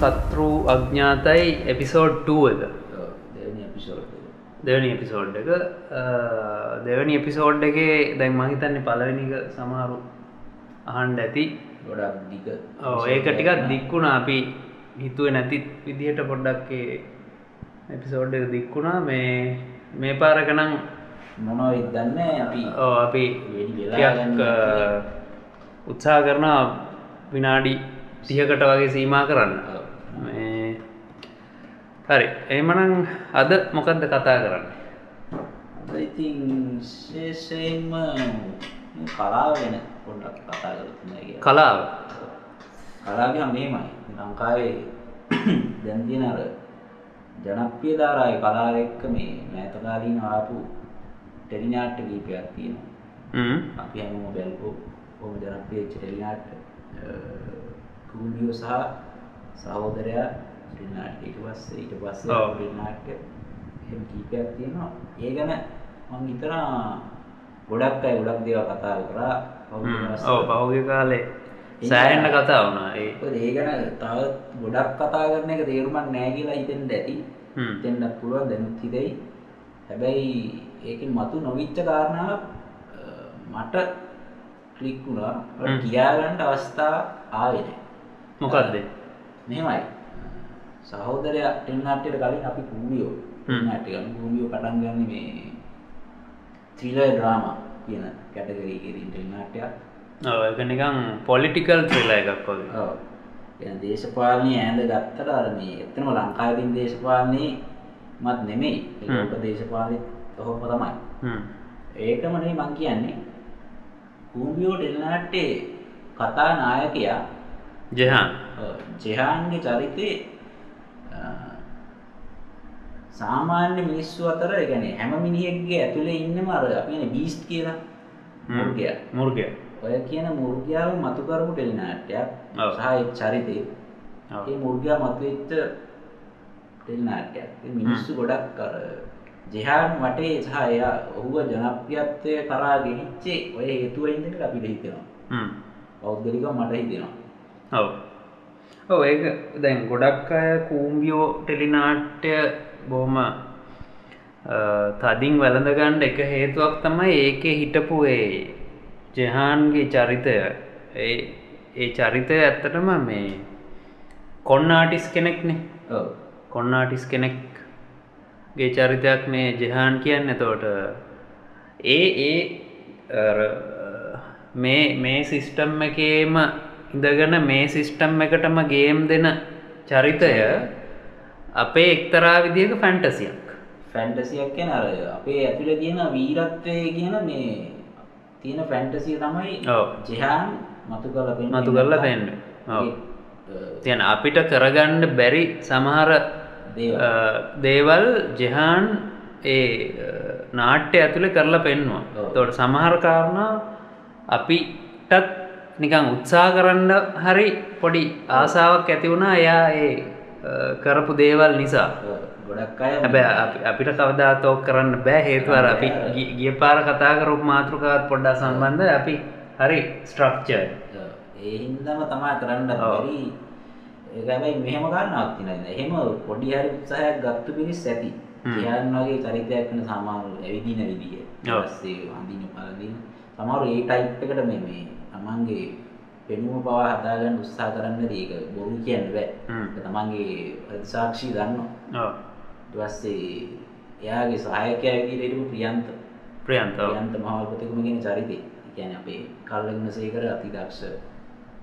කතෘ අඥාතයි episode 2 එක. දෙවනි episode එක. දෙවනි එපිසෝඩ් එකේ. දැන් මහිතන්නේ පලවෙනික සමහරු අහන්ඩ ඇති. ගොඩක් ඒක ටිකක් දික්වුණා අපි හිතුව නැති විදිහට පොඩ්ඩක්කේ එපිසෝඩ් එක දික්වුණා මේ මේ පාරකනම් මොනොයි දන්න අපි අපි උත්සා කරනා විනාඩි තියකට වගේ සීමා කරන්න. හරි. එමනං අද මොකක්ද කතා කරන්න? ඉතින් ශේෂයෙන්ම කලාව ගැන පොඩ්ඩක් කතා කරතුන කලාව? කලාග මේමයි ලංකාවේ දැන් තියෙන අර ජනප්‍රිය ධාරාය කලාව එක්ක මේ මෑතකාලීන ආපු ටෙලිනාට්ට කීපයක් තියෙනවා. හ්ම්. අපි හැමෝම බැලපු හොම ජනප්‍රියච්ච ටෙලිනාට් කූඩියෝ සහ සහෝදරයා ටෙලිනාට් ඊට පස්සේ ඊට පස්සේ. ටෙලිනාට් එහෙම කීපයක් තියෙනවා. ඒ ගැන මම හිතනවා ගොඩක් අය ගොඩක් දේවල් කතා කරා. පහුගිය කාලේ සෑහෙන්න කතා වුණා. ඒ ගැන තව ගොඩක් කතා කරන එක තේරුමක් නැහැ කියලා හිතෙන්ද ඇති. හ්ම්. හිතෙන්ඩක් පුළුවන් දැනුත් හිතෙයි. හැබැයි ඒකින් මතු නොවිච්ච කාරණාවක් අ, මට කලික් වුණා. හ්ම්. කියාගන්නට අවස්ථා ආවෙන මොකක්ද මෙමයි සහෝදරය ටෙන්නාටට කලින් අපි කූඩියෝ ටගන්න කූඩියෝ පටන් ගන්න මේ ත්‍රීල ඩ්‍රාම කියන කැටගරීකිරින් ටෙන්නාටයක් එකනිකං පොලිටිකල් ත්‍රීල එකක් වගේ. දේශපාලනය ඇඳ ගත්තට අරන්නේ එතනම ලංකාවින් දේශපාලනයේ මත් නෙමෙයි. ඔප දේශපාලය ඔහොම තමයි. ඒකමනේ මං කියන්නේ. කූම්බියෝ ටෙල්නාට්ටේ කතා නායකයා ජෙහාන්. ජෙහාන්ගේ චරිතේ අ, සාමාන්‍ය මිනිස්සු අතර කියන්නේ හැම මිනිහෙක්ගේ ඇතුලේ ඉන්නම අර අපි කියන්නේ බීස්ට් කියලා. මුර්ගයා. මුර්ගය. ඔය කියන මුර්ගයාව මතු කරපු ටෙලිනාට්ටයක් ඔව්. සහ ඒ මුර්ගයා මතුවෙච්ච ටෙලිනාට්ටයක් ඉතින් මිනිස්සු ගොඩක් අර ජෙහාන් වටේ සහ එයා ඔහුව ජනප්‍රියත්වය කරා ගෙනිච්චේ ඔය හේතුවෙන්ද කියලා අපිට හිතෙනවා. හ්ම්. පෞද්ගලිකව මට හිතෙනවා ඔව්. ඔව් ඒක දැන් ගොඩක් අය කූම්බියෝ ටෙලිනාට්‍ය බොහොම තදින් වැළඳගණ්ඩ එක හේතුවක් තමයි ඒකේ හිටපු ඒ ජෙහාන්ගේ චරිතය. ඒ ඒ චරිතය ඇත්තටම මේ කොන්නාටිස් කෙනෙක්නේ. කොන්නාටිස් කෙනෙක්ගේ චරිතයක් මේ ජෙහාන් කියන්න. තෝට ඒ ඒ මේ මේ සිිස්ටම් එකේම ඉඳගෙන මේ සිිස්ටම් එකටම ගේම් දෙන චරිතය අපේ එක්තරා විදික ෆැන්ටසියක් ෆැන්ටසියක් කියන අර අපේ ඇතුළේ තියෙන වීරත්වය කියන මේ තියෙන ෆැන්ටසිය තමයි. ජෙහාන් මතු පෙන්වන්නේ මතු කරලා අ, තියන අපිට කරගණ්ඩ බැරි සමහර දේවල්. ජෙහාන් ඒ නාට්‍ය ඇතුළේ කරලා පෙන්වා. තොට සමහර කාරණා අපිටත් නිකං උත්සා කරන්න හරි පොඩි ආසාාවක් ඇති වුණා එයා ඒ කරපු දේවල් නිසා. ගොඩක් අය හැබැ අපි- අපිට කවදාතෝක් කරන්න බෑ. හේතුවර අපි ගිය පාර කතා කරපු මාතෘකාවත් පොඩ්ඩා සම්බන්ධ අපි හරි ස්ට්‍රක්චර් ඒ හින්දම තමා කරන්න ඒක හැබැයි මෙහෙම ගන්නවක් තියෙනවා එහෙම පොඩි හරි උත්සාහයක් ගත්තු පිරිස් ඇති. හ්ම්. කියන්න වගේ චරිතයක් වෙන සාමාන්‍ය ඇවිදින විදිහ. ඔව්. ඊපස්සේ අඳින පළඳින. සමහර ඒ ටයිප් එකට මේ මේ තමන්ගේ පෙනුම පවා හදාගන්න උත්සාහ කරන්න ඒක බොරු කියන්න බෑ. තමන්ගේ ප්‍රතිසාක්ෂී දන්නවා. ඊට පස්සේ එයාගේ සහායකයා විදිහට හිටපු ප්‍රියන්ත. ප්‍රියන්ත මහල්පතිකුම කියන චරිතේ ඒ කියන්නේ අපේ කල්ලගුණ සේකර අතිදක්ෂ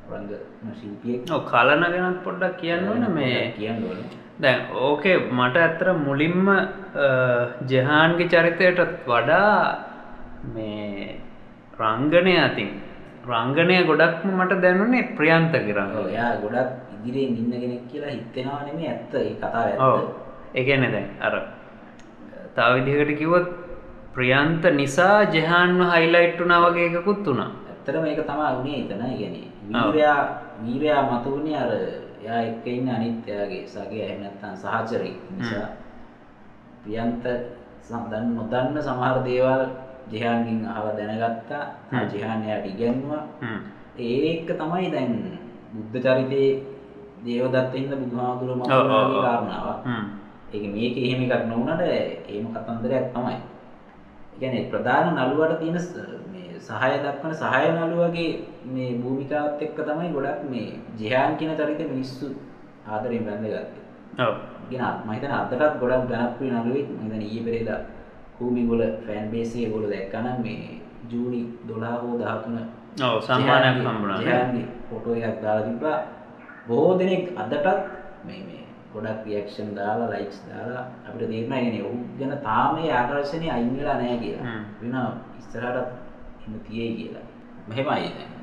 රංග ශිල්පියෙක්. කලන ගැනත් පොඩ්ඩක් කියන්න ඕන මේ. කියන්න ඕන. දැන් ඕකේ මට ඇත්තර මුලින්ම ජෙහාන්ගේ චරිතයටත් වඩා මේ රංගනය අතින් රංගනය ගොඩක්ම මට දැනුනේ ප්‍රියන්ත කරන්න යා ගොඩක් ඉදිරේ ඉන්න කෙනෙක් කියලා හිතෙනවානම ඇත්ත කතා එකන දැන් අර තාවිදිහකට කිවත් ප්‍රියන්ත නිසා ජෙහන්ව හයිලයිට් වනා වගේ එකකුත් වුණා. ඇත්තර මේක තමා උනේ එතන ගැන වීරයා වීරයා මතුුණේ අර යා එක්ක ඉන්න අනිත්‍යයාගේ සගේ ඇනත්තන් සහචරී නිසා. ප්‍රියන්ත සදන් නොදන්න සමහර දේවල් ජෙහාන්ගෙන් අහලා දැනගත්තා. ජෙහාන් එයාට ඉගැන්නුවා. ඒ එක්ක තමයි දැන් බුද්ධ චරිතේ දේවදත්තහින්ද බුදුහාදුර ඔව්, ඔව්, ඔව්. මගේ කාරණාව. ඒක මේක එහෙම එකක් නොවනට ඒම කතන්දරයක් තමයි ගැන ප්‍රධාන නළුවට තියෙන සහය දක්වන සහය නළුවගේ මේ භූමිකාවත් එක්ක තමයි ගොඩක් මේ ජිහාන් කියන චරිත මිනිස්සු ආදරෙන් බැඳගත්තේ ඔව්. ගෙන මහිතන අදටත් ගොඩක් ජනප්‍රී නළුවෙක් මහිතන ඊයේ පෙරේදා කූබිගොල ෆෑන් බේසේ ගොල දැක්කන මේ ජූනි දොලා හෝ දාතුන සම්මානයක් හම්බුණන්නේ පොටෝ එකක් දාලා තිබා බොහෝ දෙනෙක් අදටත් මේ ගොඩක් රියක්ෂන් දාලා ලයික්ස් දාලා අපිට තේරෙනයිනේ ඔහු ගැන තාම ඒ ආකර්ෂණය අයින් වෙලා නැහැ කියලා. වෙන ඉස්සරහට එන්න තියෙයි කියලා. මෙහෙමයි දැන්.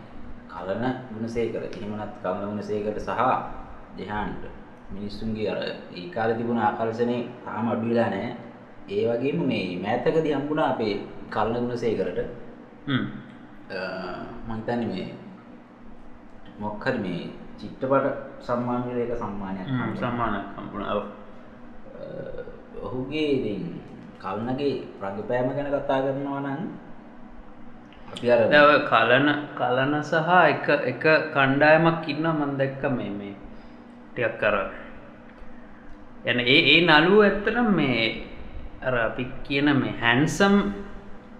කලන ගුණසේකර එහෙමනත් කලන ගුණසේකරට සහ දෙහාන්ට මිනිස්සුන්ගේ අර ඒ කාලේ තිබුණ ආකර්ෂණේ තාම අඩු වෙලා නැහැ. ඒ වගේම මේ මෑතකදී හම්බුණා අපේ කලන ගුණසේකරට හ්ම්. මහිතන්නේ මේ මොක්හරි මේ එක සම්මානයක්. හම්බුණා. සම්මානයක් හම්බුණා ඔහුගේ කල්නගේ රඟපෑම ගැන කතා කරනවා නම් ඔය කලන කලන සහ එක එක කණ්ඩායමක් ඉන්න මන් දැක්ක මේ මේ ටිකක් කර යන ඒ ඒ නළුව ඇත්තනම් මේ අර අපි කියන මේ හැන්සම්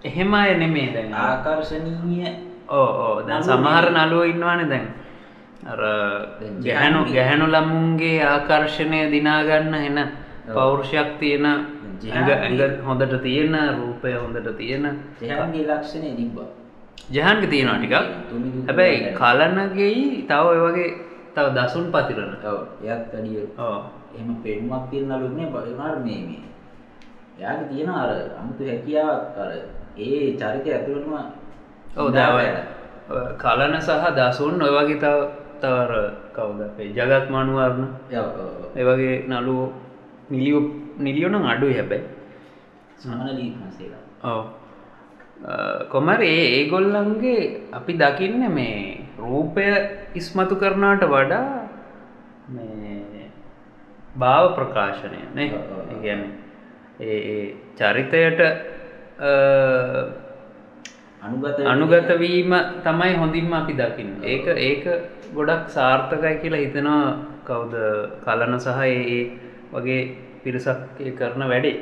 එහෙම අය නෙමේ දැන්. ආකර්ශනීය ඕ ඕ දැන් සමහර. නළුව ඉන්නවානේ දැන්. අර ජහන්ගේ- ගැහැණු ළමුන්ගේ ආකර්ෂණය දිනාගන්න ඔව්. පෞරුෂයක් තියෙන ජහන්ගේ- ඇඟ හොඳට තියෙන රූපය හොඳට තියෙන. ජහන්ගේ ලක්ෂණය තිබ්බා. ජහන්ක තියෙනවා ටිකක්. හැබැයි කලනගෙයි තව ඔය වගේ තව දසුන් පතිරන. ඔව් එයත් වැඩිය ඕ එහෙම පෙනුමක් තියෙන නළුනේ බලනාර මේ මේ එයාගේ තියෙන අර අමුතු හැකියාවක් අර ඒ චරිතය ඇතුළටම ඔව් දව කලන සහ දසුන් ඔය වගේ තව තවර කවුද? ජගත් මනුවරණ ඔව් ඔව් ඔව්. ඒ වගේ නළුවෝ නිලියෝ නිලියෝනම් අඩුයි හැබැයි. සමනලී මහසේලා ඔව්. කොමර ඒ ඒගොල්ලන්ගේ අපි දකින්න මේ රූපය ඉස්මතු කරනාට වඩා භාව ප්‍රකාශනය නේ? ඔව්, ඔව්, ඔව්. ගැන ඒ චරිතයට අනුගතවීම තමයි හොඳින්ම අපි දකින්න. ඒක ඒක ගොඩක් සාර්ථකයි කියලා හිතනවා. කවුද? කලන සහ ඒ වගේ පිරිසක් කරන වැඩේ.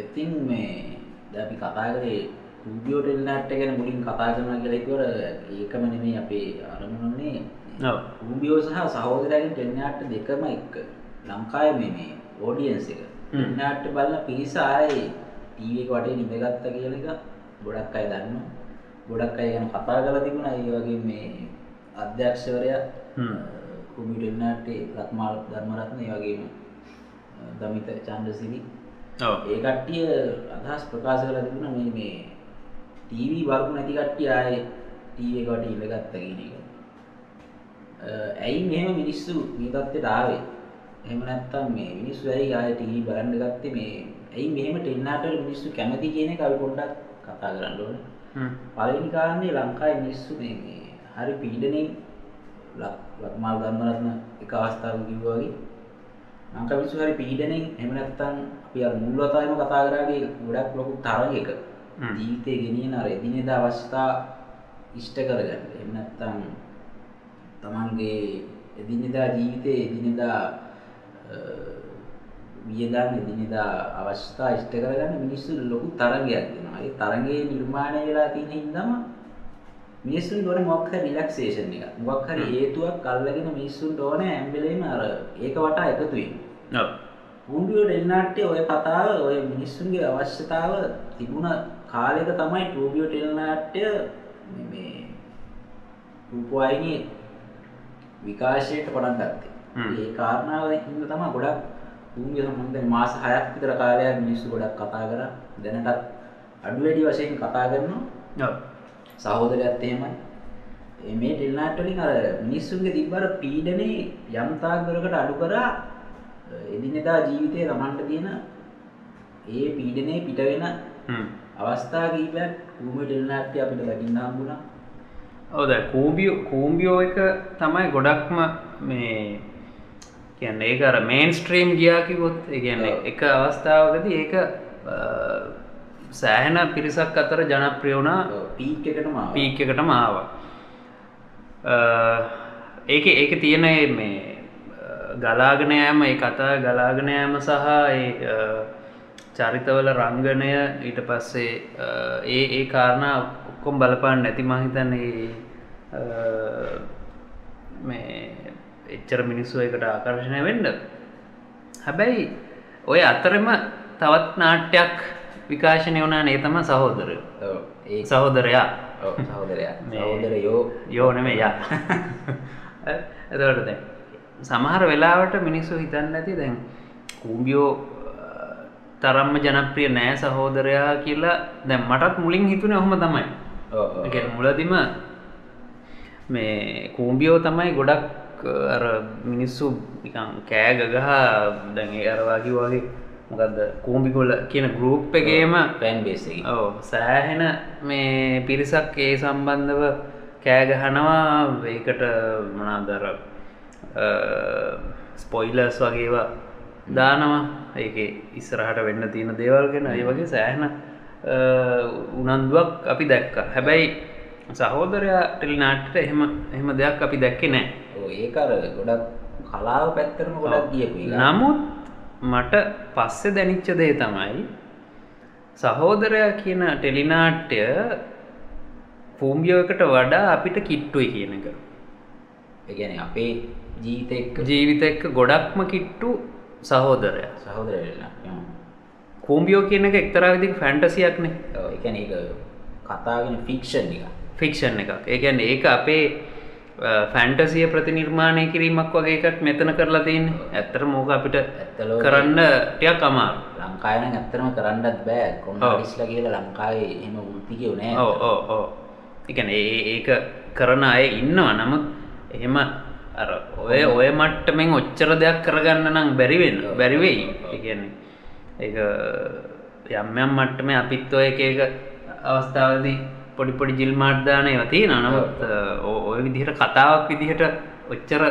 ඉතින් මේ දැන් අපි කතා කරේ කුඩියෝ ටෙල්නාට් ගැන මුලින් කතා කරනවා කියලා කිව්වර ඒකම නෙමෙයි අපේ අරමුණනේ ඔව්. කුඩියෝ සහ සහෝදරයන් ටෙල්නාට් දෙකම එක්ක ලංකාවේ මේ මේ ඔඩියන්ස් එක. ටෙල්නාට් බලන පිරිස ආයේ ටීවී එක වටේ නිදගත්ත කියලා එක ගොඩක් අය දන්නවා ගොඩක් අය ගැන කතා කරලා තිබුණා ඒ වගේ මේ අධ්‍යක්ෂවරයා හ්ම්. කුමි ටෙල්නාට්ටේ රත්මාල් ධර්මරත්න වගේම දමිත චන්ද්‍රසිරි ඔව් ඒ කට්ටිය අදහස් ප්‍රකාශ කළ තිබුණ මේ මේ ටීවී බලපු නැති කට්ටිය ආයේ ටීවී එකට ඉල්ලගත්ත කියන එක. ඇයි මෙහෙම මිනිස්සු මේ තත්ත්වයට ආවේ? එහෙම නැත්නම් මේ මිනිස්සු ඇයි ආයේ ටීවී බලන්න ගත්තේ මේ ඇයි මෙහෙම ටෙන්නාටවල මිනිස්සු කැමති කියන එක අපි පොඩ්ඩක් කතා කරන්න ඕනේ. හ්ම්. පළවෙනි කාරණේ ලංකාවේ මිනිස්සු මේ මේ හරි පීඩණයෙන් ලක් ලක්මාල් ධර්මරත්න එක අවස්ථාවක කිව්වා වගේ ලංකාවේ මිනිස්සු හරි පීඩණයෙන් එහෙම නැත්නම් අපි අර මුල් වතාවෙම කතා කරාගේ ගොඩක් ලොකු තරගයක. ජීවිතේ ගෙනියන අර එදිනෙදා අවස්ථා ඉෂ්ට කරගන්න. එහෙම නැත්නම් තමන්ගේ එදිනෙදා ජීවිතේ එදිනෙදා වියදම් එදිනෙදා අවශ්‍යතා ඉෂ්ට කරගන්න මිනිස්සු ලොකු තරගයක් දෙනවා. ඒ තරගයේ නිර්මාණය වෙලා තියෙන හින්දාම මිනිස්සුන්ට ඕනේ මොකක් හරි රිලැක්සේෂන් එකක්. මොකක් හරි හේතුවක් අල්ලගෙන මිනිස්සුන්ට ඕනේ හැම වෙලේම අර ඒක වටා එකතු වෙන්න. ඔව් ටූබියෝ ටෙල්නාට්ටේ ඔය කතාව ඔය මිනිස්සුන්ගේ අවශ්‍යතාව තිබුණ කාලෙක තමයි ටූබියෝ ටෙල්නාට්ටය මේ- රූපවාහිනියේ විකාශයට පටන් ගත්තේ. ඒ කාරණාව හින්දා තමයි ගොඩක් ටූබියෝ සම්බන්ධයෙන් මාස 6ක් විතර කාලයක් මිනිස්සු ගොඩක් කතා කරා. දැනටත් අඩු වැඩි වශයෙන් කතා කරනවා. සහෝදරයත් එහෙමයි. මේ ටෙල්නාට් වලින් අර මිනිස්සුන්ගේ තිබ්බර පීඩනේ යම් තාක් දුරකට අඩු කරා එදිනෙදා ජීවිතයේ Tamanට තියෙන ඒ පීඩනේ පිට වෙන හ්ම්. අවස්ථා කීපයක් ඌමේ ටෙල්නාට් අපිට දකින්න හම්බුණා. ඔව් දැන් කූඹියෝ කූඹියෝ එක තමයි ගොඩක්ම මේ කියන්නේ ඒක අර මේන් ස්ට්‍රීම් ගියා කිව්වොත් ඒ කියන්නේ ඔව්. එක අවස්ථාවකදී ඒක සෑහෙන පිරිසක් අතර ජනප්‍රිය වුණා පීක් එකටම. පීක් එකටම ආවා අ, ඒක ඒක තියෙන ඒ මේ ගලාගනයෑම ඒ කතා ගලාගනයෑම සහ ඒ චරිතවල රංගනය ඊට පස්සේ ඒ ඒ කාරණ ඔක්කොම් බලපාන්න නැති මහිතන් මේ එච්චර මිනිස්සු එකට ආකර්ශණය වෙන්න. හැබැයි ඔය අතරම තවත් නාට්‍යයක් විකාශනය වනා නේතම සහෝදර ඒ සහෝදරයා. සහෝදරයා. සහෝදර යෝ යෝනම යා. එතවට දැන් සමහර වෙලාවට මිනිස්සු හිතන්න ඇති දැන් කූම්බියෝ තරම්ම ජනප්‍රිය නෑ සහෝදරයා කියලා දැන් මටත් මුලින් හිතුන ඔහොම තමයි. මුලදිම මේ කූම්බියෝ තමයි ගොඩක් අර මිනිස්සු නිකන් කෑ ගගහ දැන් අරවාකි වගේ. මොකක්ද කූම්බිකොල කියන ගරුප් එකේම පෑන් බේස් සෑහෙන මේ පිරිසක් ඒ සම්බන්ධව කෑගහනවා ඒකට මනාදර ස්පොයිලර්ස් වගේවා දානවා. ඒක ඉස්සරහට වෙන්න තියෙන දේවල්ගෙන ඒ වගේ සෑහන උනන්දුවක් අපි දැක්ක. හැබැයි සහෝදරයා ටෙලිනාට්ට එහෙම එහෙම දෙයක් අපි දැක්කේ නෑ ඒකර ගොඩක් කලාව පැත්තරම ගොඩක් ගියපු එක. නමුත් මට පස්සෙ දැනිච්ච දේ තමයි සහෝදරයා කියන ටෙලිනාට්‍ය පූම්ියෝකට වඩා අපිට කිට්ටුයි කියන එක. ඒ කියන්නේ අපේ ජීවිත ජීවිත එක්ක ගොඩක්ම කිට්ටු සහෝදරය. සහෝදරයලා කූම්බියෝ කියන එක එක්තරා විදි ෆැන්ටසියක්නේ එකන කතාගෙන ෆික්ෂන් එක ෆික්ෂන් එකක්. ඒගැන්න ඒක අපේ ෆැන්ටසිය ප්‍රතිනිර්මාණය කිරීමක් වගේ එකක් මෙතන කරලා තියන්න. ඇත්තර මෝක අපිට කරන්න ටියක් අමාර ලංකායන ඇත්තරම කරන්නත් බෑ. කොන්න ඔව්. රිස්ල කියලා ලංකාවේ එම වෘතිකව නෑ ඕ ඕ එකන ඒක කරන අය ඉන්නවා. නමුත් එහෙම ඔය ඔය මට්ටමෙන් ඔච්චර දෙයක් කරගන්න නම් බැරිවෙන්න බැරිවෙයි ඉගන්නේ ඒ යම්යම් මට්ටම අපිත් ඔය එක එක අවස්ථාවදී පොඩි පොඩි ජිල් මාර්ධානය වතිය නමුත් ඔ- ඔය විදිහට කතාවක් විදිහට ඔච්චර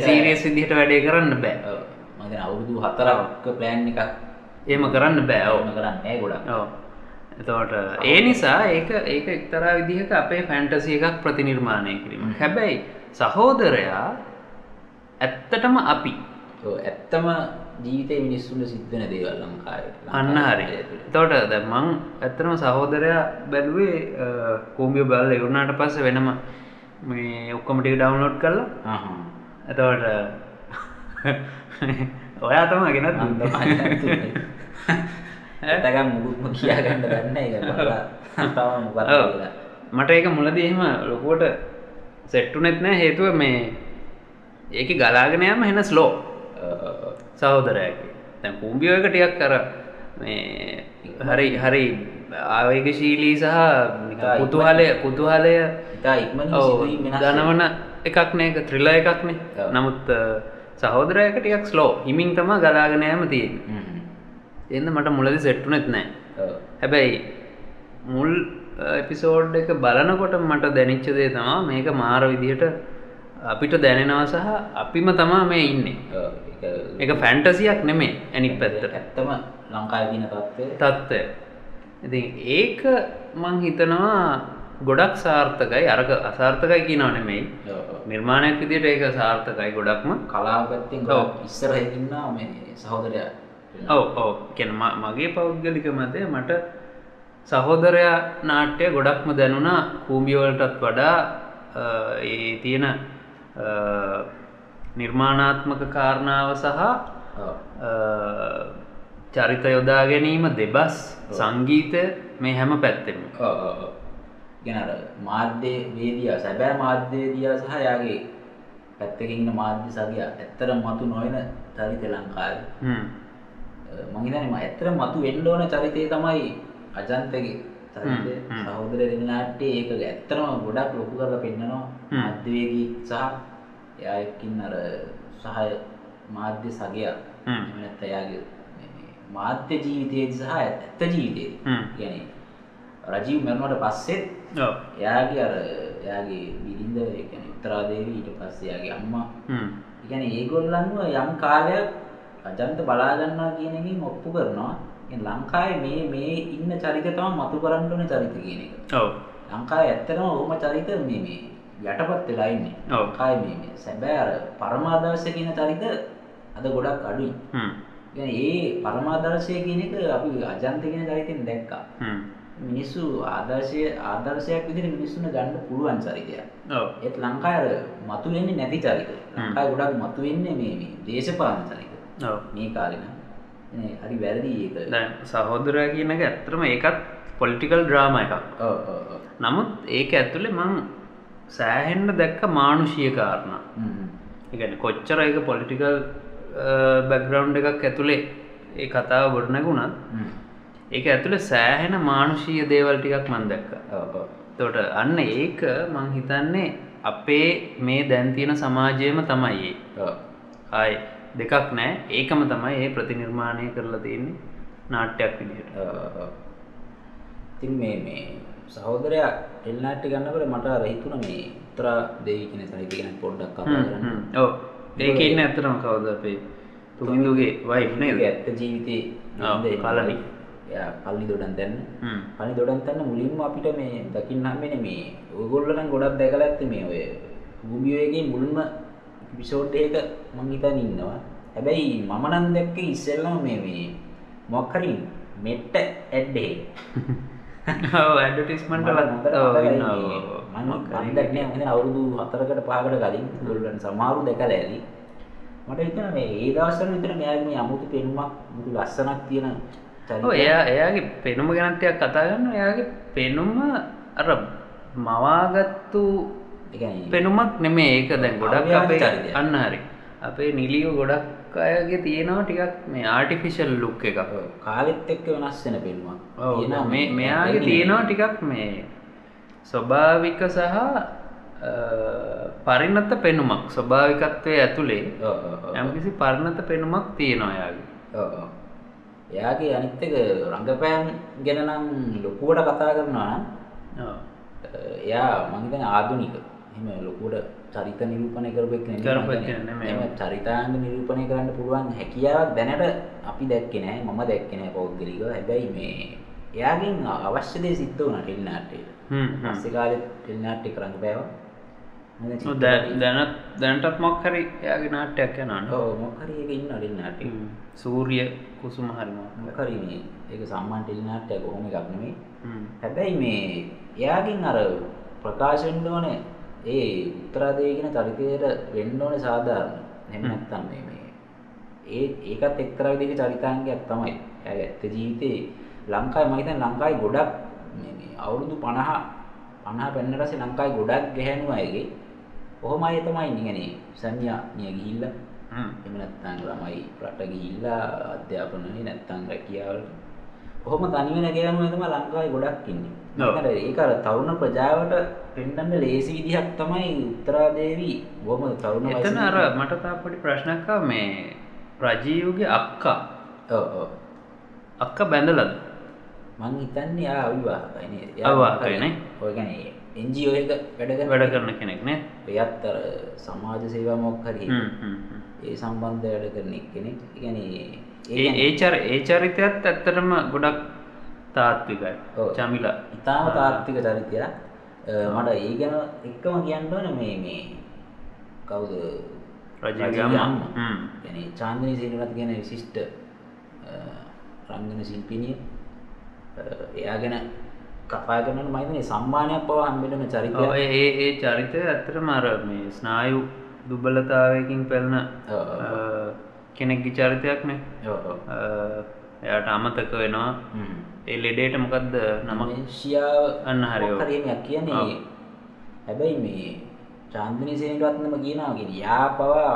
සීරියස් විදිහට වැඩේ කරන්න බෑ. මග අවුරුදු හතරක්ක ප්ලෑන් එකක් ඒම කරන්න බෑ. ඕ ඕන කරන්න ගොඩක්. ඔව්. එතකොට ඒ නිසා ඒක ඒක එක්තරා විදිහක අපේ ෆැන්ටසිය එකක් ප්‍රතිනිර්මාණය කිරීම. හැබැයි සහෝදරයා ඇත්තටම අපි. ඇත්තම ජීවිතය මිනිස්සුන්ට සිද්ධන දේවල් ලංකාවේ. අන්න හරි. තෝට ද මං ඇත්තනම සහෝදරයා බැලුවේ කෝම්බිය බල්ල ඉවරුණට පස්ස වෙනම මේ ඔක්කොමටික ඩවන්ලෝඩ් කරලා. ආහා. එතවට ඔයා තම ගෙනත් ඇතකම් මුකුත්ම කියාගන්න. කියලා. මට ඒක මුලදී එහෙම ලොකුවට සෙට්ටුනෙත් නෑ හේතුව මේ ඒක ගලාගෙනයම හෙන ස්ලෝ ඔව්, සහෝදරයක තැන් කුම්බියෝ එක ටියක් කර මේ හරි හරි ආවේගශීලී සහ කුතුහලය කුතුහලය. ඉතා වෙනස් දනවන එකක් නේක ත්‍රිල එකක්නේ. නමුත් සහෝදරයක ටියක් ස්ලෝ හිමින් තම ගලාගෙනයම තියෙන්. එන්න මට මුලදි සෙට්ටුනෙත් නෑ. හැබැයි මුල් එපිසෝඩ් එක බලනකොට මට දැනිච්චදේ තමා මේක මාර විදිහට අපිට දැනෙනවා සහ අපිම තමා මේ ඉන්නේ එක ෆැන්ටසියක් නෙමේ ඇනික් පැත්තට. ඇත්තම ලංකාවේ තියෙන තත්ත්වය. ඉතින් ඒක මං හිතනවා ගොඩක් සාර්ථකයි අරක අසාර්ථකයි කියනව නෙමෙයි. නිර්මාණයක් විදියට ඒක සාර්ථකයි ගොඩක්ම. කලාව පැත්තෙන් ඔව්. ගොඩක් ඉස්සරහ ඉන්නා මේ සහෝදරයා. ඔව ඕ කැන මගේ පෞද්ගලික මතය මට සහෝදරයා නාට්‍ය ගොඩක්ම දැනුණා. කූම්බියවලටත් වඩා ඒ තියෙන නිර්මාණාත්මක කාරණාව සහ චරිත යොදා ගැනීම දෙබස් සංගීතය මේ හැම පැත්තෙම. අර මාධ්‍ය වේදියා සැබෑ මාධ්‍යවේදියා සහ යාගේ පැත්තකින් ඉන්න මාධ්‍ය සගයා ඇත්තටම මතු නොවන චරිත ලංකාවේ. හ්ම්. මං හිතන්නේ මම ඇත්තටම මතු වෙන්න ඕන චරිතය තමයි අජන්තගේ. සහෝදර දෙන්නාට්ටේ ඒක ඇත්තටම ගොඩක් ලොකු කරලා පෙන්නනවා. හ්ම්. මාධ්‍යවේදී සහ එයා එක්කින් අර සහය මාධ්‍ය සගයා හ්ම්. එහෙම නැත්නම් එයාගේ මාධ්‍ය ජීවිතයේදී සහ ඇත්ත හ්ම්. කියන්නේ රජීව් මරණයට පස්සෙත්. එයාගේ අර එයාගේ බිරිඳ කියන්නේ උත්තරාදේවී ඊට පස්සේ එයාගේ අම්මා කියන්නේ ඒගොල්ලන්ව යම් කාලයක් අජන්ත බලා ගන්නවා කියන එකෙන් ඔප්පු කරනවා. ලංකාවේ මේ මේ ඉන්න චරිත තමයි මතු කරන්න ඕනේ චරිත කියන එක. ඔව්. ලංකාවේ ඇත්තටම ඔහොම චරිත මේ මේ යටපත් වෙලා ඉන්නේ. කාය මේ සැබෑර පරමාදර්ශය කියන චරිත අද ගොඩක් අඩුයි. ඒ පරමාදර්ශය කියන එක අපි අජන්ත කියන චරිතෙන් දැක්කා. මිනිස්සු ආදර්ශය ආදර්ශයක් විදිර මිනිස්සුන ගන්න පුළුවන් චරිතයක්. ඒත් ලංකාර මතු වෙන්නේ නැති චරිත. ලංකා ගොඩක් මතු වෙන්නේ මේ දේශපාලන චරිත. මේ කාලෙන හරි වැරදි ඒක. සහෝදරය කියනක ඇත්තරම ඒකත් පොලිටිකල් ඩ්‍රාම එකක්. නමුත් ඒක ඇතුළේ මං සෑහෙන්න දැක්ක මානුෂිය කාරණා. එකන කොච්චර එක පොලිටිකල් බැග්‍රවන්් එකක් ඇතුළේ ඒ කතාව ගොඩනැගුණත්. ඒක ඇතුළේ සෑහෙන මානුෂීය දේවල් ටිකක් මන් දැක්ක. තොට අන්න ඒක මං හිතන්නේ අපේ මේ දැන්තියන සමාජයම තමයි ආය දෙකක් නෑ. ඒකම තමයි ඒ ප්‍රතිනිර්මාණය කරලා තියන්නේ නාට්‍යයක් විදිහට. ඉතින් මේ මේ සහෝදරයා ටෙල්නාට්ටි ගන්නකොට මට අර හිතුණා මේ උත්තරා දේවී කියන චරිතය ගැන පොඩ්ඩක් කතා කරන්න. ඕ ඒක ඉන්න ඇතරම කවද අපේ තුමින්දුගේ වයි් නේද ඇත්ත ජීවිතේ ඔව්? කලණි. එයා පල්ලි දොඩන් දැන්න. පනි දොඩන් තන්න මුලින්ම අපිට මේ දකින්න හම්බෙන්නේ මේ ඔයගොල්ලෝ නම් ගොඩක් දැකලා ඇත්තේ මේ ඔය ගුඹියෝගේ මුල්ම එපිසෝඩ් එක මං හිතන් ඉන්නවා. හැබැයි මම නම් දැක්කේ ඉස්සෙල්ලම මේ මේ මොකක් හරි මෙට්ට ඇඩ් එකේ. ඇඩටිස්මන්ට මට හොඳට මතකයි මේ මම මම දැක්නේ මම අවුරුදු 4කට 5කට කලින් ඒගොල්ලන් සමහරු දැකලා ඇති. මට හිතෙනවා මේ ඒ දවස්වල විතර මෙයාගේ අමුතු පෙනුමක් මුතු ලස්සනක් තියෙන. එයා එයාගේ පෙනුම ගැනටයක් කතා ගන්න එයාගේ පෙනුම අර මවාගත්තු පෙනුමක් නෙමේ ඒක දැන් ගොඩක් අපේ. අන්න හරි අපේ නිලියෝ ගොඩක් අයගේ තියෙනවා ටිකක් මේ ආටිෆිෂල් ලුක් ඔව්, කාලෙත් එක්ක වෙනස් වෙන තියෙනවා මේ මෙයාගේ. තියෙනවා ටිකක් මේ ස්වභාවික සහ පරිණත පෙනුමක් ස්වභාවිකත්වය ඇතුළේ. යම්කිසි පරිණත පෙනුමක් තියෙනවා යාගේ. එයාගේ අනිත් එක රංගපෑම් ගැන නම් ලොකුවට කතා කරනවා. එයා මං හිතන්නේ එහෙම ලොකුවට චරිත නිරූපණය කරපු එක්ක නෙමෙයි. කරපු මං එක්ක හිතන්නේ. නෙමෙයි. එහෙම චරිතාංග නිරූපණය කරන්න පුළුවන් හැකියාවක් දැනට අපි දැක්කේ නෑ. මම දැක්කේ නෑ පෞද්ගලිකව. හැබැයි මේ එයාගෙන් අවශ්‍ය දේ සිද්ධ වුණා ටෙලි නාට්‍යයට. හ්ම්, හ්ම්. පස්සේ කාලේ ටෙලි නාට්‍ය කරන්න බෑවා. දැනත් දැනටත් මොක් හරි එයාගේ නාට්‍යයක් යනවානේ ඔව් මොකක් හරි එක ඉන්නවා ටෙලි නාට්‍ය. හ්ම්. සූරිය කුසුම හරි මොකක් හරි. මොකක් හරි මේ ඒක සම්මාන ටෙලි නාට්‍යයක් කොහොම. හ්ම්. හැබැයි මේ එයාගෙන් අර ප්‍රකාශ වෙන්න ඕනේ ඒ උත්තරාදේ කියන චරිතයට වෙන්න ඕනේ සාධාරණ. එහෙම නැත්නම් මේ මේ ඒ ඒකත් එක්තරා විදිහක චරිතාංගයක් තමයි. ඇත්ත ජීවිතේ ලංකාවේ මම හිතන්නේ ලංකාවේ ගොඩක් මේ මේ අවුරුදු 50 50 පෙන්නට පස්සේ ලංකාවේ ගොඩක් ගැහැණු අයගේ කොහොම අය තමයි ඉන්නේ සංඥා නිය ගිහිල්ලා හ්ම්. එහෙම නැත්නම් ළමයි රට ගිහිල්ලා අධ්‍යාපනයේ නැත්නම් රැකියාවලට කොහොම තනි වෙන ගෑනුම තමයි ලංකාවේ ගොඩක් ඉන්නේ. මොකද ඒක අර තරුණ ප්‍රජාවට පෙන්වන්න ලේසි විදිහක් තමයි උත්තරාදේවි බොහොම තරුණ එතන වයසේ- අර මට තා පොඩි ප්‍රශ්නයක් ආවා මේ රජීව්ගේ අක්කා ඔව් ඔව් අක්ක බැඳලද මං හිතන්නේ ආ අවිවාහකයි නේද? අවිවාහකයි නේ? ඔය කියන්නේ NGO එක වැඩ කරන වැඩ කරන කෙනෙක් නේ එයත් අර සමාජ සේවා මොකක් හරි. ඒ සම්බන්ධ වැඩ කරන කෙනෙක්. ඒ කියන්නේ ඒ ඒ චර ඒ චරිතයත් ඇත්තටම ගොඩක් තාත්විකයි. චමිලා. ඉතාම තාත්තික චරිතයක්. මට ඒ ගැන එක්කම කියන්න ඕන මේ මේ කවුද. කියන්නේ චාන්දිනී සේනරත් කියන විශිෂ්ට රංගන ශිල්පිනිය. එයා ගැන කතා කරනකොට මම හිතන්නේ සම්මානයක් පවා හම්බෙන්න ඔව්, චරිතයක්. ඒ ඒ චරිතය ඇත්තටම අර මේ ස්නායු දුබලතාවයකින් පැල්න. කෙනෙක්ගේ චරිතයක්නේ එයාට අමතක වෙනවා. ඒ ලෙඩේට මොකක්ද නමක් මනුෂ්‍යාව අන්න හරි, ඔව්. මොකක් හරි එහෙමයක් කියන්නේ. හැබැයි මේ චාන්දිනී සේනරත්නම කියනවා කියන්නේ යා පවා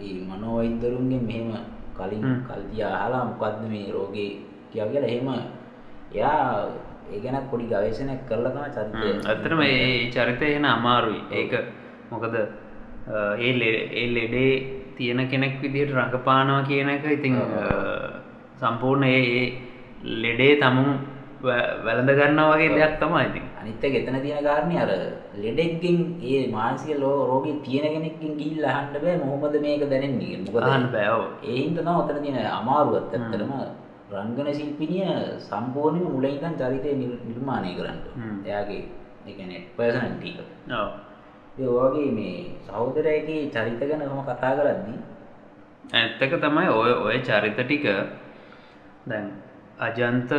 ඒ මනෝවෛද්‍යරුන්ගෙන් මෙහෙම කලින්. කල්තිය අහලා මොකද්ද මේ රෝගේ කියලා කියලා එහෙම එයා ඒ ගැන පොඩි ගවේෂණයක් කරලා තමයි චරිතය ඇත්තටම ඒ චරිතය එන අමාරුයි ඒක මොකද ඒ ලෙඩේ තියෙන කෙනෙක් විදිහට රඟපානවා කියන එක ඉතින් අ, සම්පූර්ණ ඒ ලෙඩේ තමුන් වැළඳ ගන්නවා වගේ දෙයක් තමයි ඉතින්. අනිත් එක එතන තියෙන කාරණේ අර ලෙඩෙක්ගෙන් ඒ මානසික ලෝ රෝගේ තියෙන කෙනෙක්ගෙන් ගිහිල්ලා අහන්න බෑ මොහොමද මේක දැනෙන්නේ අහන්න බෑ ඔව්. ඒ හින්දා තමයි ඔතන තියෙන අමාරුවත් ඇත්තටම රංගන ශිල්පිනිය සම්පූර්ණයෙන්ම මුලින් ඉඳන් චරිතය නිර්- නිර්මාණය කරන්න. එයාගේ ඒ කියන්නේ පර්සනැලිටි එක. ඒ වගේ මේ සහෝදරයගේ චරිත ගැන කොහොම කතා කරද්දී ඇත්තක තමයි ඔය ඔය චරිත ටික. දැන් අජන්ත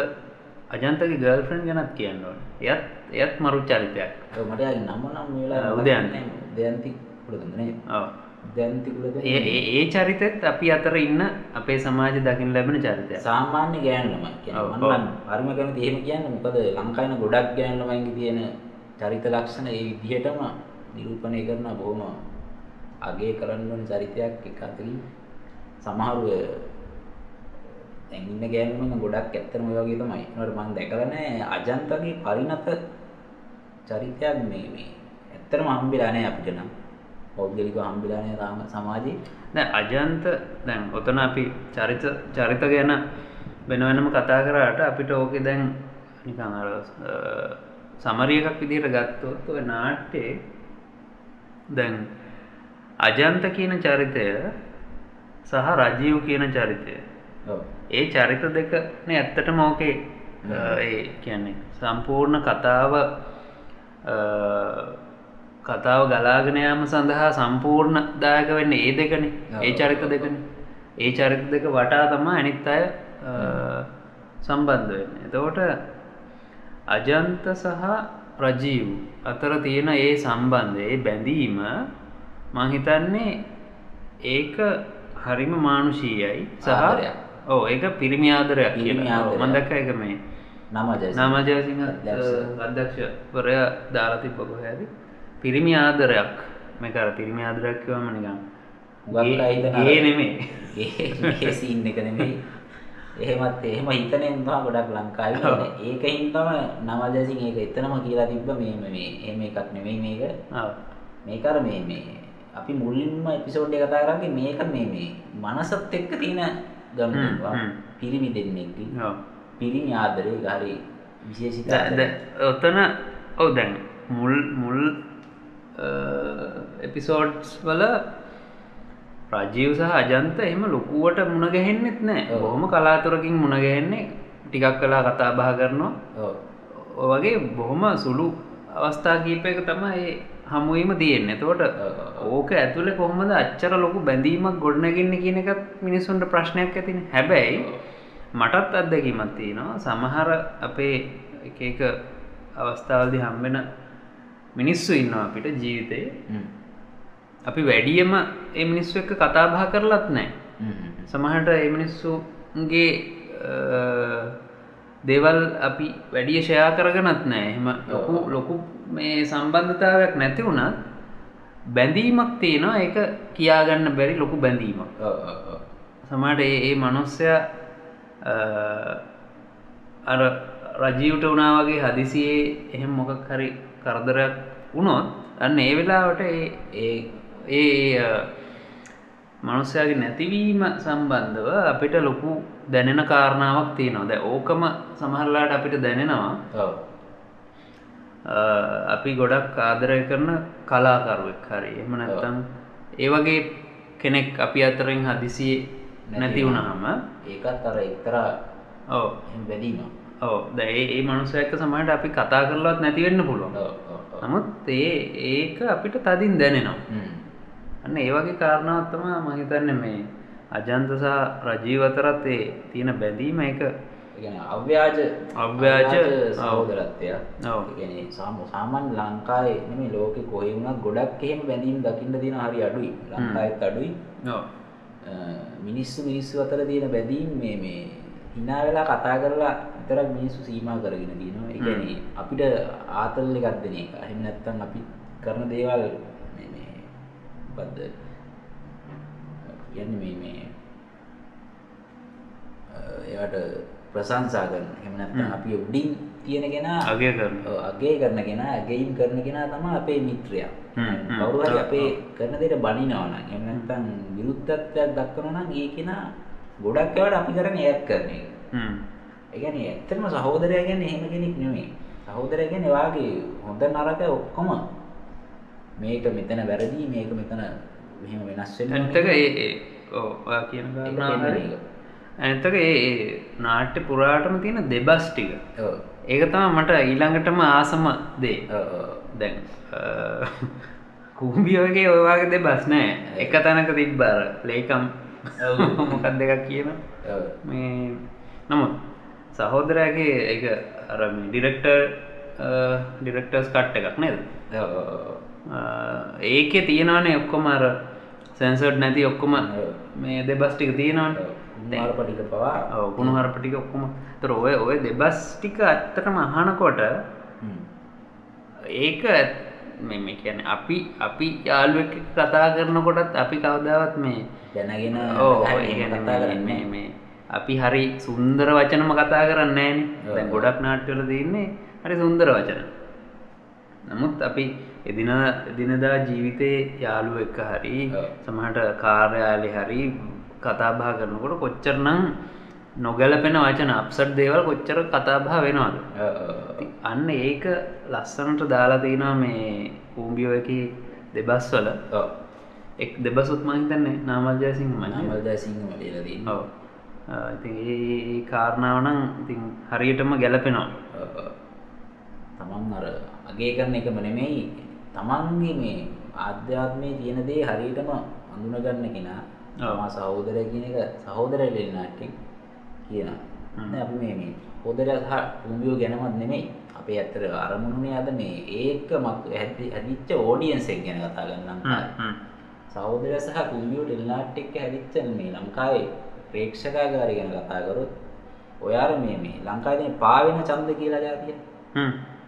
අජන්තගේ ගර්ෆන් ගැනත් කියන්න ඕන. එයත් එයත් මරු චරිතයක්. මට නම නම් මේ වෙලාවේ ඔව්, මතක උදයන්ති. නැහැ. උදයන්ති කුලතුංග නේ ඔව්. උදයන්ති කුලතුංග ඒ ඒ- චරිතෙත් අපි අතර ඉන්න අපේ සමාජ දකිින් ලැබෙන චරිතය සාමාන්‍ය ගෑනු ළමයි කියන්නේ මම හරිම කැමති. එහෙම කියන්නේ මොකද ලංකාවේ ඉන්න ගොඩක් ගෑනු ළමයින්ගේ තියෙන චරිත ලක්ෂණ ඒ විදිහටම නිරූපණය කරන බොහොම අගය කරන්න ඕන චරිතයක් එක අතකින් සමහරු අය දැන් ඉන්න ගෑනු ළමයින් ගොඩක් ඇත්තටම ඔය වගේ තමයි. ඒනකොට මම දැකලා නැහැ අජන්තගේ පරිණත චරිතයක් මේ මේ ඇත්තටම හම්බෙලා නැහැ අපිට නම්. පෞද්ගලිකව හම්බෙලා නැහැ තාම සමාජයේ දැන් අජන්ත දැන් ඔතන අපි චරිත චරිත ගැන වෙන වෙනම කතා කරාට අපිට ඕකේ දැන් නිකන් අර සමරිය එකක් විදිහට ගත්තොත් ඔය නාට්‍යයේ දැන් අජන්ත කියන චරිතය සහ රජීව් කියන චරිතය. ඒ චරිත දෙකනේ ඇත්තටම ඕකේ. අ, ඒ කියන්නේ සම්පූර්ණ කතාව කතාව ගලාගෙන යාම සඳහා සම්පූර්ණ දායක වෙන්නේ ඒ දෙකනේ. ඒ චරිත දෙකනේ. ඒ චරිත දෙක වටා තමයි අනිත් අය සම්බන්ධ වෙන්නේ. එතකොට අජන්ත සහ රජීව් අතර තියෙන ඒ සම්බන්ධය ඒ බැඳීම මං හිතන්නේ ඒක හරිම මානුෂීයයි සහ ආදරයක්. ඕ ඒක පිරිමි ආදරයක් පිරිමි කියලා. ඔව්, ආදරයක්. මම දැක්ක ඒක මේ නම ජයසිංහ. නාමජයසිංහ අධ්‍යක්ෂ. අධ්‍යක්ෂවරයා දාලා තිබ්බ කොහේද පිරිමි ආදරයක් මේක අර පිරිමි ආදරයක් කිව්වම නිකන් හුඟක් අය හිතන අර- ගේ නෙමෙයි ඒ සීන් එක නෙමෙයි එහෙමත් එහෙම හිතනෙන් තමයි ගොඩක් ලංකාවේ. ඒකින් තමයි ජයසිංහ ඒක එතනම කියලා තිබ්බ මේ මේ එහෙම එකක් නෙමෙයි මේක ඔව්. මේක අර මේ මේ අපි මුලින්ම එපිසෝඩ් එක කතා කරන්නේ මේක මේ මේ මනසත් එක්ක තියෙන ගමනවා. පිරිමි දෙන්නෙක්ගේ ඔව්. පිරිමි ආදරේ හරි විශේෂිත ඔතන ඔව දැන් මුල් මුල් එපිසෝඩ්ස් වල රජීව් සහ අජන්ත එහෙම ලොකුවට මුණගැහෙන්නෙත් නෑ. ඔව්. බොහොම කලාතුරකින් මුණගැහෙන්නේ ටිකක් කලා කතා බහ කරනවා. වගේ බොහොම සුළු අවස්ථා කීපයක තමයි හමුවීම තියෙන්නේ. එතකොට ඔව්. ඕක ඇතුළේ කොහොමද අච්චර ලොකු බැඳීමක් ගොඩනගන්න කියන එකත් මිනිස්සුන්ට ප්‍රශ්නයක් ඇතින. හැබැයි මටත් අත්දැකීමක් තියෙනවා. සමහර අපේ එක අවස්ථාවල්දි හම්බෙන මිනිස්සු ඉන්නවා අපිට ජීවිතයේ. අපි වැඩියම ඒ මිනිස්සු එක්ක කතා බහ කරලත් නෑ. සමහට ඒ මිනිස්සුගේ දේවල් අපි වැඩිය ෂයා කරගනත් නෑ එහෙම ලොකු ලොකු මේ සම්බන්ධතාවයක් නැති වුණත් බැඳීමක් තියෙනවා. ඒක කියාගන්න බැරි ලොකු බැඳීමක්. සමට ඒ ඒ මනුස්සය අර රජීවට වනා වගේ හදිසියේ එහෙම මොකක් හරි කරදරයක් වුණොත් අන්න ඒ වෙලාවට ඒ ඒ මනුස්සයාගේ නැතිවීම සම්බන්ධව අපිට ලොකු දැනෙන කාරණාවක් තියෙනවා. දැ ඕකම සමහරලාට අපිට දැනෙනවා. අපි ගොඩක් ආදරය කරන කලාකරුවෙක් හරි. එම නැත්තම් ඒ වගේ කෙනෙක් අපි අතරින් හදිසියේ නැති වුණහම ඒකත් අර එක්තරා ඕ බැඳීමක්. ඕ දැයි ඒ මනුසයක සමට අපි කතා කරලත් නැතිවෙන්න පුළුවන්. නමුත් ඒ ඒක අපිට තදින් දැනෙනවා. අන්න ඒ වගේ කාරණාවත්තම මහිතන්න මේ අජන්තසා රජීවතරත් ඒ තියෙන බැඳීම එක. අව්‍යාජ අව්‍යාජ. සහෝදරත්වය ඔව්. ඒ කියන්නේ සාම සාමාන්‍ය ලංකාවේ නෙමෙයි ලෝකෙ කොහේ වුණත් ගොඩක් එහෙම බැඳීම් දකින්න තියෙන හරි අඩුයි. ලංකාවෙත් අඩුයි. මිනිස්සු මිනිස්සු අතර තියෙන බැඳීම් මේ මේ hina වෙලා කතා කරලා විතරක් මිනිස්සු සීමා කරගෙන ඒ කියන්නේ අපිට ආතල් එකක් දෙන එක. එහෙම නැත්නම් අපි කරන දේවල් මොකද්ද කියන්නේ මේ මේ ඒවට ප්‍රශංසා කරන එහෙම නැත්නම් අපි උඩින් තියෙන කෙනා අගේ කරන ඔව්, අගේ කරන කෙනා ඇගීම් කරන කෙනා තමයි අපේ මිත්‍රයා. කවුරු හරි අපේ. කරන දෙයට බනිනවා නම් එහෙම නැත්නම් විරුද්ධත්වයක් දක්වනවා නම් ඒ කෙනා ගොඩක් ඒවාට අපි කරන්නේ ඈත් කරන එක. හ්ම්. ඒ කියන්නේ ඇත්තටම සහෝදරයා කියන්නේ එහෙම කෙනෙක් නෙමෙයි. සහෝදරයා කියන්නේ වාගේ හොඳ නරක ඔක්කොම මේක මෙතන වැරදි මේක මෙතන මෙහෙම වෙනස් ඕනේ. ඇත්තක ඒ ඔයා කියන. ඇත්තක ඒ නාට්‍ය පුරාටම තියෙන දෙබස් ටික. ඒක තම මට ඊළඟටම ආසම දේ. දැන් කූම්බියෝගේ ඔයවාගේ දෙ බස්නෑ එක තැනක තිබ්බර ලේකම් මොකක් දෙකක් කියන. මේ නමුත් සහෝදරයාගේ එක අර ඩිරෙක්ටර් ඩිරෙක්ටර්ස් කට් එකක් නේද. ඒකෙ තියෙනවානේ ඔක්කොම අර සැන්සර්ඩ් නැති ඔක්කොම. මේ දෙබස් ටික තියෙනවාන කුමාර පටික පවා ඔකුණු හරපටික ඔක්කොම තර ඔය ඔය දෙබස් ටික ඇත්තටම අහනකොට. ඒක ඇත්- මේ මේ කියන අපි අපි යාළුවෙක් කතා කරනකොටත් අපි කවදාවත් මේ දැනගෙන ඕ කතා කරන්නේ මේ අපි හරි සුන්දර වචනම කතා කරන්න ඔව්. ගොඩක් නාට්‍යවල තින්නේ හරි සුන්දර වචන නමුත් අපි එදින එදිනදා ජීවිතයේ යාළුව එක හරි. සමහට කාර්යාලි හරි කතාබා කරනකොට කොච්චරනම් නොගැලපෙන වචන අප්සට් දේවල් කොච්චර කතාබා වෙනවාද. අන්න ඒක ලස්සනට දාලා තියෙනවා මේ කූම්බියෝ එක දෙබස් වල. එක් දෙබසුත් මහිතන්නේ නාමල්ජයසිංහ මන නාමල් ජයසිංහ මලියලා තියෙන්නේ. ඔව ඉතින් ඒ කාරණාව නම් ඉතින් හරියටම ගැලපෙනවා. තමන් අර අගේ කරන එකම නෙමෙයි තමන්ගේ මේ ආධ්‍යාත්මයේ තියෙන දේ හරියටම අඳුනගන්න කෙනා. තමා සහෝදරය කියන එක කියනවා හ්ම්. දැන් අපි මේ මේ හෝදරය සහ කුඹියෝ ගැනමත් නෙමෙයි අපේ ඇත්තට අරමුණුනේ අද මේ ඒක මත් හැදි- හැදිච්ච ඕඩියන්ස් එක ගැන කතා කරන්න ලංකාවේ සහෝදරය සහ කුඹියෝ ටෙලිනාට්ට් එක්ක හැදිච්ච මේ ලංකාවේ ප්‍රේක්ෂකාගාරය ගැන කතා කරොත් ඔයාර මේ මේ ලංකාවේ පාවෙන ඡන්ද කියලා જાතිය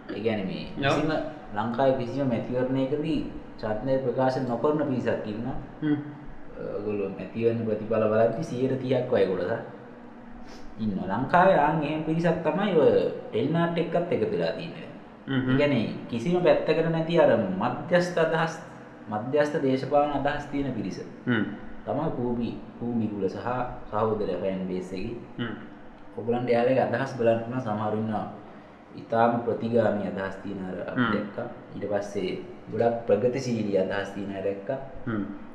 ඒ කියන්නේ මේ. කිසිම ලංකාවේ කිසිම මැතිවරණයකදී ඡන්දය ප්‍රකාශ නොකරන පිරිසක් ඉන්නවා. ඔයගොල්ලෝ මැතිවරණ ප්‍රතිඵල බලද්දි 130ක් වගේ කොටසක් ඉන්නවා. ලංකාවේ ආන් එහෙම පිරිසක් තමයි ඔය ටෙලිනාට්ට් එක්කත් එකතු වෙලා තියෙන්නේ කියන්නේ කිසිම පැත්තකට නැති අර මධ්‍යස්ථ අදහස් මධ්‍යස්ථ දේශපාලන අදහස් තියෙන පිරිස. තමයි කූබි කූබි කුල සහ සහෝදර ෆෑන් බේස් එකේ. ඔයගලන්ට යාලගේ අදහස් බලන්න පුළුවන් ඊටාම ප්‍රතිගාමී අදහස් තියෙන අර. දැක්කා ඊට පස්සේ ගොඩක් ප්‍රගතිශීලී අදහස් තියෙන දැක්කා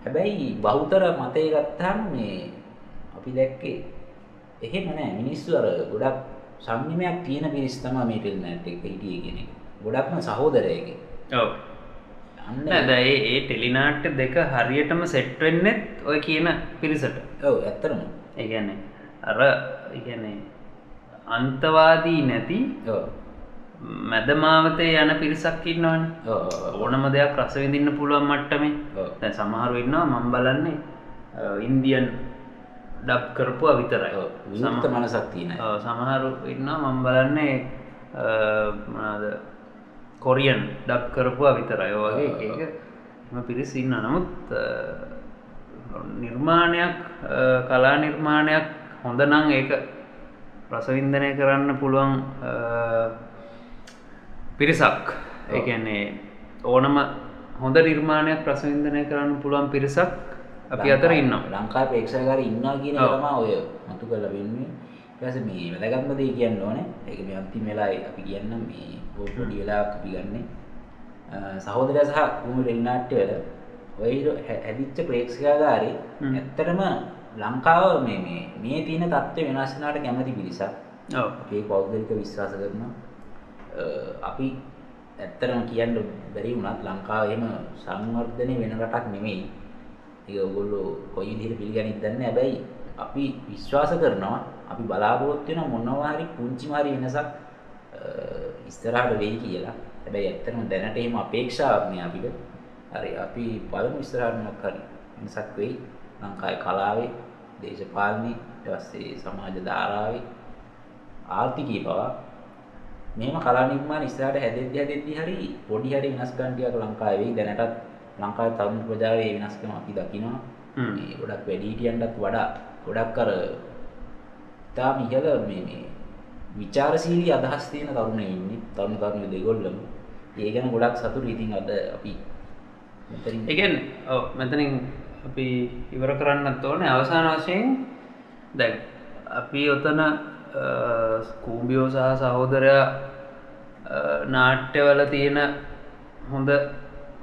හැබැයි බහුතර මතය ගත්තාම මේ අපි දැක්කේ එහෙම නෑ මිනිස්සු අර ගොඩක් සංයමයක් තියෙන පිරිස් තමයි මේ ටෙලිනාට් එක හිටියේ කියන එක. ගොඩක්ම සහෝදරයගේ. ඔව අන්න නැද ඒ ඒ ටෙලිනාට්ට දෙක හරියටම සෙට්වෙන්නෙත් ඔය කියන පිරිසට ඔව් ඇත්තටම. ඒගැන්නේ අර ඉගැන්නේ අන්තවාදී නැති ඔව්. මැදමාවතේ යන පිරිසක් ඉන්නවන. ඕනම දෙයක් රස විඳින්න පුළුවන් මට්ටමේ. දැන් සමහරු ඉන්නවා මම බලන්නේ ඉන්දියන් ඩබ් කරපුවා විතරයි ඔව්. විමුක්ත මනසක් තියෙන සමහරු ඉන්නවා මම බලන්නේ අ, මොනවද කොරියන් ඩබ් කරපුවා විතරයි ඔය වගේ එම පිරිස් ඉන්න නමුත් නිර්මාණයක් කලා නිර්මාණයක් හොඳ නං ඒක රසවින්දනය කරන්න පුළුවන් පිරිසක්. ඒන්නේ ඕනම හොඳ නිර්මාණයක් ප්‍රසවින්දනය කරන්න පුළුවන් පිරිසක් අපි අතර ලංකා- ඉන්නවා ලංකාවේ ප්‍රේක්ෂකකාර ඉන්නවා කියන එක. තමයි ඔය මතු කරලා වෙන්නේ. පස්සේ මේ වැදගත්ම දේ කියන්න ඕනේ. ඒක මේ අන්තිම වෙලාවේ අපි කියන්නම් මේ පොඩි වෙලාවක් අපි ගන්නෙ. අ, සහෝදරයා සහ කුමු ටෙලිනාට්‍ය වල ඔය හැදිච්ච ප්‍රේක්ෂකාගාරේ. ඇත්තටම ලංකාව මේ මේ මේ තියෙන තත්ත්වය වෙනස් වෙනාට කැමති පිරිසක්. අපේ පෞද්ගලික විශ්වාස කරනවා අපි ඇත්තරම කියන්න බැරි වුණත් ලංකාව එහෙම සංවර්ධනය වෙන රටක් නෙමෙයි ඒක ඔයගොල්ලෝ කොයි විදිහට පිළිගනිත් දන්නේ නැහැ. හැබැයි අපි විශ්වාස කරනවා අපි බලාපොරොත්තු වෙන මොනවා හරි පුංචිම හරි වෙනසක් අ, ඉස්සරහට වෙයි කියලා. හැබැයි ඇත්තටම දැනට එහෙම අපේක්ෂාවක් නෑ අපිට. හරි අපි බලමු ඉස්සරහට මොකක් හරි වෙනසක් වෙයි. ලංකාවේ කලාවේ, දේශපාලනේ, ඊට පස්සේ සමාජ ධාරාවේ ආර්ථිකී පවා මෙහෙම කලා නිර්මාණ ඉස්සරහට හැදෙද්දි හැදෙද්දි හරි පොඩි හරි වෙනස්කම් ටිකක් ලංකාවේ වෙයි. දැනටත් ලංකාවේ තරුණ ප්‍රජාවේ මේ වෙනස්කම අපි දකිනවා. මේ ගොඩක් වැඩිහිටියන්ටත් වඩා ගොඩක් අර ඉතාම ඉහළ මේ මේ විචාරශීලී අදහස් තියෙන තරුණයෝ ඉන්නේ. තරුණ තරුණියෝ දෙගොල්ලම. ඒ ගැන ගොඩක් සතුටුයි ඉතින් අද අපි මෙතනින් එකන් ඔව මෙතනින් අපි ඉවර කරන්නත් ඕනේ. අවසාන වශයෙන් දැන් අපි ඔතන කූම්බියෝ සහ සහෝදරයා නාට්‍යවල තියෙන හොඳ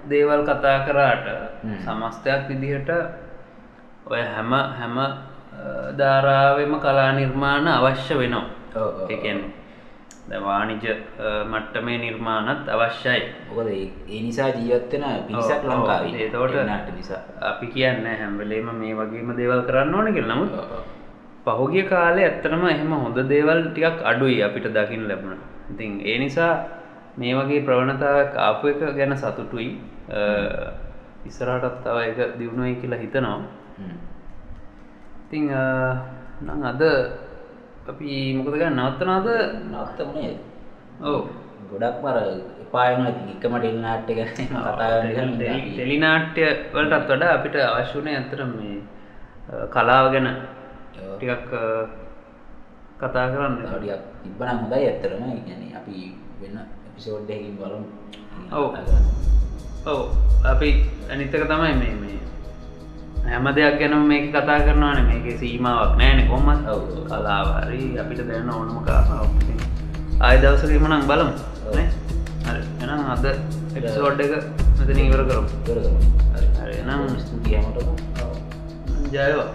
දේවල් කතා කරාට. සමස්තයක් විදිහට ඔය හැම හැම ධාරාවෙම කලා නිර්මාණ අවශ්‍ය වෙනවා. එකන් වාණිජ මට්ටමේ නිර්මාණත් අවශ්‍යයි. මොකද ඒ- නිසා ජීවත්වෙන පිරිසක් ඔව්, ලංකාවේ ඒතකොට- ටෙලිනාට්‍ය නිසා. අපි කියන්න හැම්වලේම මේ වගේම දේවල් කරන්න ඕන කියලා. නමුත් පහුගිය කාලේ ඇත්තනම එහෙම හොඳ දේවල් ටිකක් අඩුයි අපිට දකින්න ලැබුණ. ඉතින් ඒ නිසා මේ වගේ ප්‍රවණතාවක් ආපු එක ගැන සතුටුයි. ඉස්සරහටත් තව එක දියුණුවයි කියලා හිතනවා. ඉතිං නම් අද අපි මොකද ගන්න? නවත්තනාද නවත්තමුණේ ඔව. ගොඩක් මර එපායන ඉක්කම ටෙලිනාට්‍ය ගැන කතා ටෙලිනාට්‍ය වලටත් වඩා අපිට අවශ්‍යනය ඇතර මේ කලාව ගැන ටිකක් කතා කරන්න. ඩියක් තිබ්බනම් හොඳයි ඇත්තරම ගැන අපි වෙන්න එපිසෝඩ්ඩයකින් බලමු. ඔව්. ඔව්. අපි අනිත්තක තමයි මේ මේ හැම දෙයක් ගැනම මේක කතා කරනවාන මේක සීමාවක් නෑන කොමත් ඔව්. කලාවාරි අපිට දැන ඕනම කාරාව ආය දවසකම නම් බලමු. එනම් අද එපිසෝඩ් එක මෙතන ඉවර කරමු. එනම් ස්තුතියමට ජයවා